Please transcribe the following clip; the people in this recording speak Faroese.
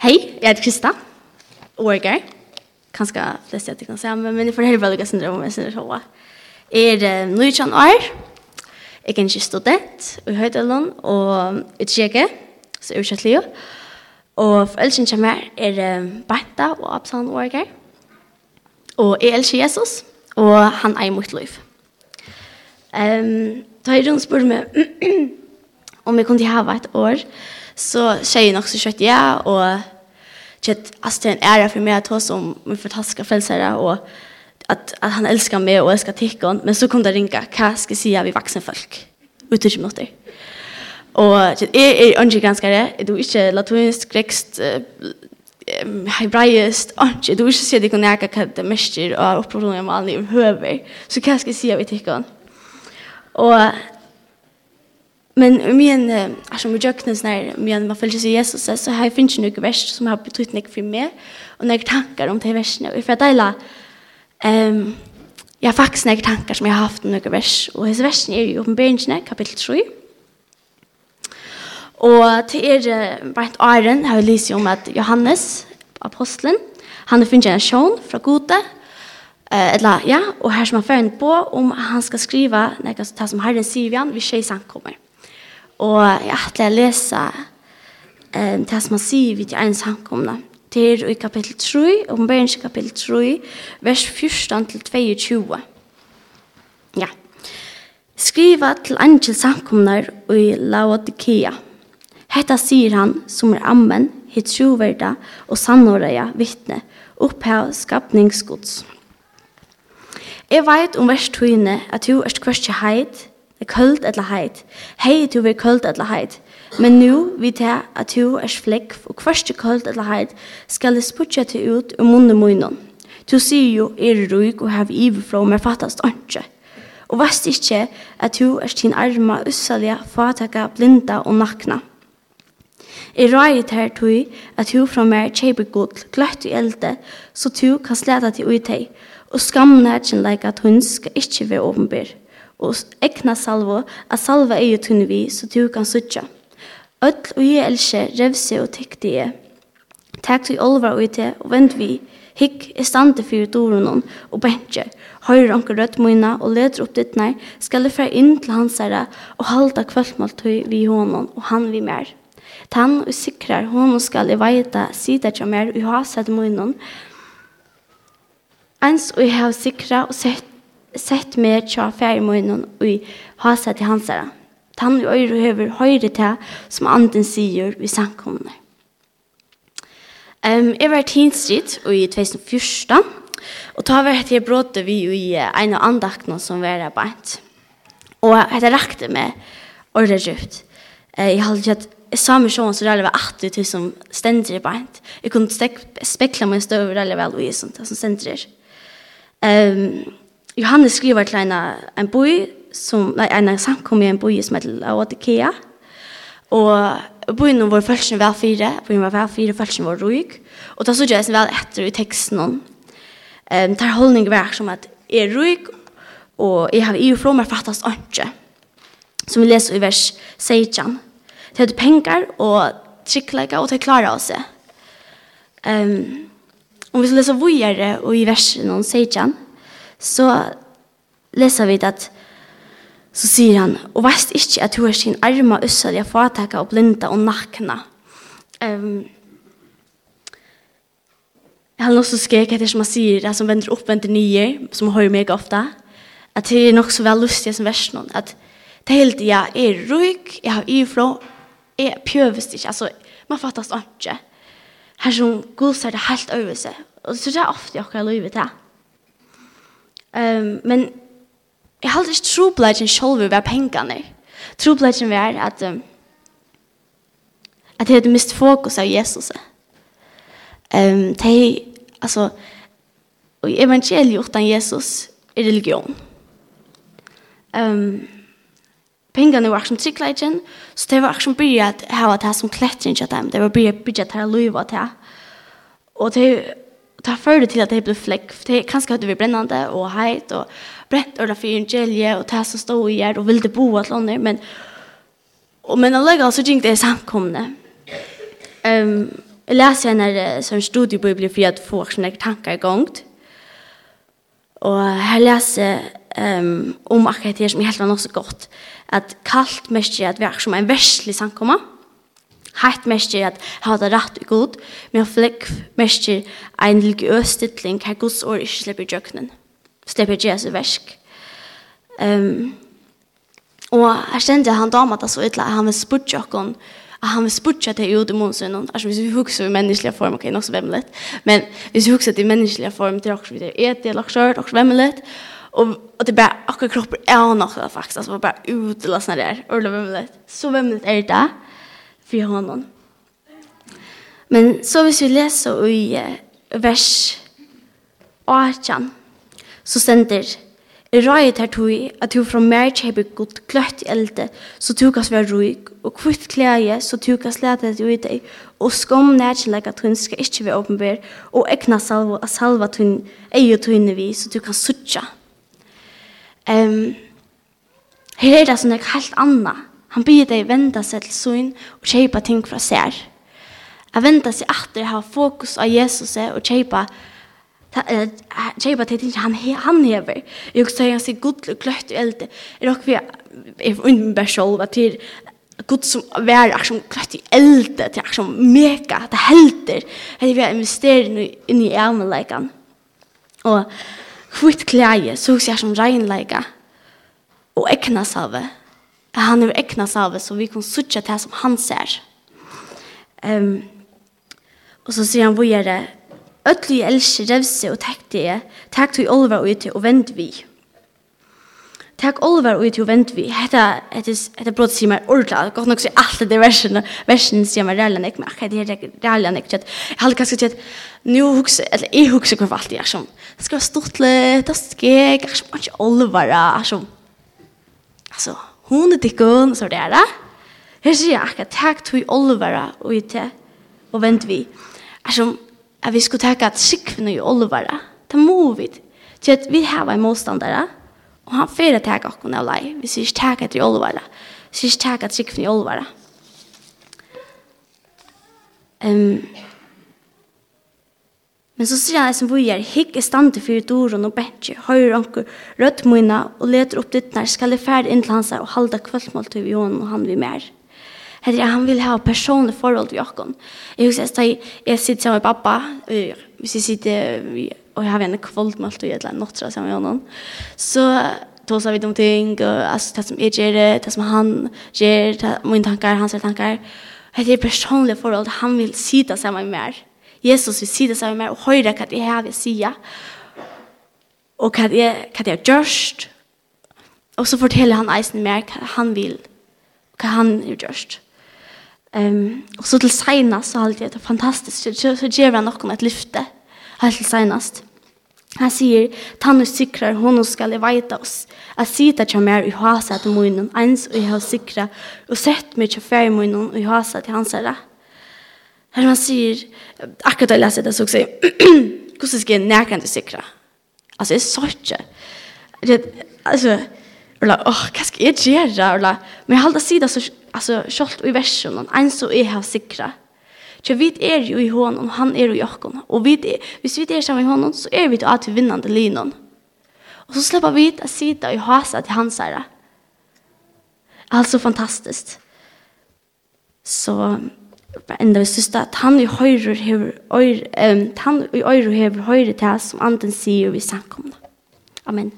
Hei, jeg heter Krista, Orger. kanskje flest jeg kan se, men jeg får heller velge syndrom om jeg synder så. Jeg er nøytjan år, jeg er ikke student i Høydalen, og i tjekke, så jeg er utkjøtt liv. Og foreldrene kommer her er Bertha og Absalon Orger. Og jeg elsker Jesus, og han er i mitt liv. Um, da jeg rundt spør meg om jeg kunne ha et år, så säger också kjøtt ja og kjøtt, altså det er en ære for meg att ha som min fantastiske frelsere, og at, at han elsker meg og elsker tikkene, men så kom det ringa vad ska jag säga vi voksne folk? Ut i minuter Og kött er är ganske det du ikke latinsk grekst hebraiskt och du ikke sier det kan jeg hva det mäster och opprørende om alle i høver, så kan jag ska se vi tikkene? Og Men om igen, alltså med jöknes när men man följer sig Jesus så här finns ju några vers som har betytt mycket för mig och några tankar om de versen och för att dela ehm jag har faktiskt några tankar som jag har haft om några vers och his versen är ju uppenbarelsen kapitel 3. Och till er bare et iron har vi läst om att Johannes aposteln han har finns en sjån från Gode eh eller ja och här som han fører en på om han ska skriva noe som Herren Sivian vid tjejsankommer. kommer. Og jeg til å lese eh, det som han sier vidt i en samkomne. Det er i kapittel 3, ombergens kapittel 3, vers 14-22. Ja. Skriva til angel samkomnar i Laodikea. Hetta sier han som er ammen, hitt troverda og sannåreia vittne, opphav skapningsgods. Jeg vet om vers 2 at du er kvørst heit, er kølt eller heit. Hei, du er kølt eller heit. Men nu vet jeg at du er flekk, og kvørst er kølt eller heit, skal jeg spurtja til ut og munnen munnen. Du sier jo, er du ryk og hev iverflå, men fattast ikke. Og vet ikke at du er sin arma, ussalige, fatakka, blinda og nakna. Jeg røyer her tog at du fra meg kjøper godt, gløtt i elde, så du kan sleta til ut deg, og skamne er ikke like at hun skal ikke være åpenbær og ekna salvo, a salva er jo tunne vi, så du kan sutja. Öll og jeg elskje, revse og tekte jeg. Takk til olvar og i og vend vi, Hikk er stande fyrir dorunon og bentje. høyre anker rødt møyna og leder opp ditt nær, skal det fra inn til hans herre og halda kvöldmaltøy vi honom og han vi mer. Tan og sikrar honom skal i veita sida tja mer og ha sett møynon, ens og jeg har sikra og sett sett meg tja færi møynen i hasa til hansara. Tann i øyre høver høyre til som anden sier vi samkomne. Um, jeg var tinstritt i 2014, og ta var etter jeg bråte vi i en av andakene som var her bænt. Og jeg rakte meg ordet djupt. Jeg hadde ikke at jeg sa meg sånn så det var 80 000 som stender i beint. Jeg kunne spekla meg støv veldig vel og i sånt som stender i. Um, Johannes skriver til en, en boi, som, nei, en samkom i en boi som heter Laodikea. Og boien var følelsen vel fire, boien var vel fire, følelsen var ruik. Og da så jeg vel etter i teksten om. Um, der holdning var som at jeg er ruik, og jeg har i og fra meg fattast ikke. Som vi leser i vers 16. Det er penger og tryggleika, og det klarer oss. Um, om vi skal lese vågjere og i versen om 16, så leser vi at så sier han, og veist ikke at hun er sin arma ussar jeg fataka og blinda og nakna. Um, jeg har også skrek etter som han sier, som vender opp vender nye, som hører meg ofte, at det er nok så vel lustig som versen, at det hele jeg er røyk, jeg har ifrå, jeg pjøvest ikke, altså, man fattast ikke. Her som god ser det helt over seg, og så er det ofte jeg har livet til. Um, men jeg hadde ikke har aldri trobladjen selv ved pengene. Trobladjen er at, um, at jeg hadde mist fokus av Jesus. Um, de, altså, og evangeliet uten Jesus er religion. Um, pengene var som tryggleggen, så det var som byrja å ha det som klettring til dem, det var byrja byrja til å løyva til. Og det det till til at det ble flekk. Det kanskje det vi brennende og heit og brent og en gelje og det som stod i her og ville bo et eller annet. Men, og, men allegall så gikk det samkomne. Um, jeg leser en her som studiebibel for at få sånne tanker i gang. Og her leser um, om akkurat det som er helt var noe så godt. At kallt mest er at vi er som en verslig samkomma mest er at ha det rett og god, men flekk mestjer en religiøs stilling her Guds år ikke slipper jøknen. Slipper Jesu versk. Um, og jeg kjente han damer det så ytla, han vil spurtja okkon, han vil spurtja det i jord i månsen, altså hvis vi husker i menneskelige form, ok, nok så vemmelig, men hvis vi husker i menneskelige form, det er også videre et, det er også det også vemmelig, og, og det er bare akkurat kroppen er nok det faktisk, altså bare utla sånn der, og det er vemmelig, så vemmelig er det, för honom. Men så hvis vi leser i vers 18, så stender I røyet her tog at du fra mer kjøper godt kløtt i elde, så tog oss være røyk, og kvitt klæje, så tog oss lete det ut deg, og skom nærkjenlegg at hun skal ikke være åpenbær, og ekna salva, at salva hun eier tøyne vi, så du kan suttja. Um, her er det sånn helt annet Han byr deg venda seg til syn og köpa ting fra sær. Att venda seg atter ha fokus av Jesus og köpa Jeba til inte han han hever. Jag säger han sig gott och klött och eld. Är dock vi är under bärsol vad till gott som vär som klött i eld till som mega det helter. Det vi investerar in i ärmelikan. Och kvitt kläje så ser som reinleika. Och äckna salve han er ekna salve, så vi kan sutja det som han ser. Um, og så sier han vågjere, Øtlu i elsker revse og takk det, takk til i olvar og ute og vend vi. Takk olvar og ute og vend vi. Hetta, hetta, hetta brot sier meg ordla, godt nok sier alt det versen, versen sier meg rælan ikke, men akkur det er rælan ikke, jeg halde kanskje til at nu hukse, eller jeg hukse hver valgt, jeg som, det skal være stortlet, det skal være skik, jeg som, ikke olvar, jeg som, altså, Hon er tikkun, så det er det. Her sier jeg akkurat, takk til olvara og i og vent vi. Altså, at vi skulle takka at sikven og olvara, det må vi. Til at vi har en motstandere, og han fyrir takka akkurat av lei, vi sier ikke takka etter olvara, sier ikke takka at sikven og olvara. Um, Men så sier han som vujar, hikk er til fyrir doron og bensje, høyre anker, rødt muna, og leter opp ditt nær, skal jeg færd inn til hans og halda kvöldmål til vi og han vi mer. Hette jeg, han vil ha personlig forhold til okkon. Jeg husker jeg, jeg sitter sammen med pappa, hvis jeg sitter, og jeg har en kvöldmåltid i et eller annet nåttra sammen med honom, så tåsar vi om ting, og altså, det som jeg gjør, det som han gjør, mine tankar, hans tankar. Det jeg personlig forhold, han vil sida sammen med meg. Jesus vil sida sammen med meg og høre hva jeg har å si, og hva jeg, hva jeg har gjort, og så forteller han eisen mer hva han vil, hva han har gjort. Um, og så til senast, så har det vært fantastisk, så, så gjør han noen et lyfte, helt til senast. Han sier, «Tannu sikrar hon skal veita oss, at sida tja mer i hasa til munnen, ens og i hos sikra, og sett meg tja fer i munnen og i hasa til hans herre.» Her man sier, akkurat da jeg leser det, så sier hvordan skal jeg nærkende sikre? Altså, jeg sa ikke. Det, altså, eller, åh, hva skal jeg gjøre? Eller, men jeg halda sida, så, altså, kjolt i versen, en så jeg har sikre. Så vi er jo i hånden, og han er jo i åkken. Og vi er, hvis vi er sammen i hånden, så er vi til alltid vinnende linon. Og så slipper vi å sida i hasa til hans herre. Altså fantastisk. Så enda sista at han i høyre hever øyre, um, han i høyre hever høyre til som anden sier vi sankomna. Amen.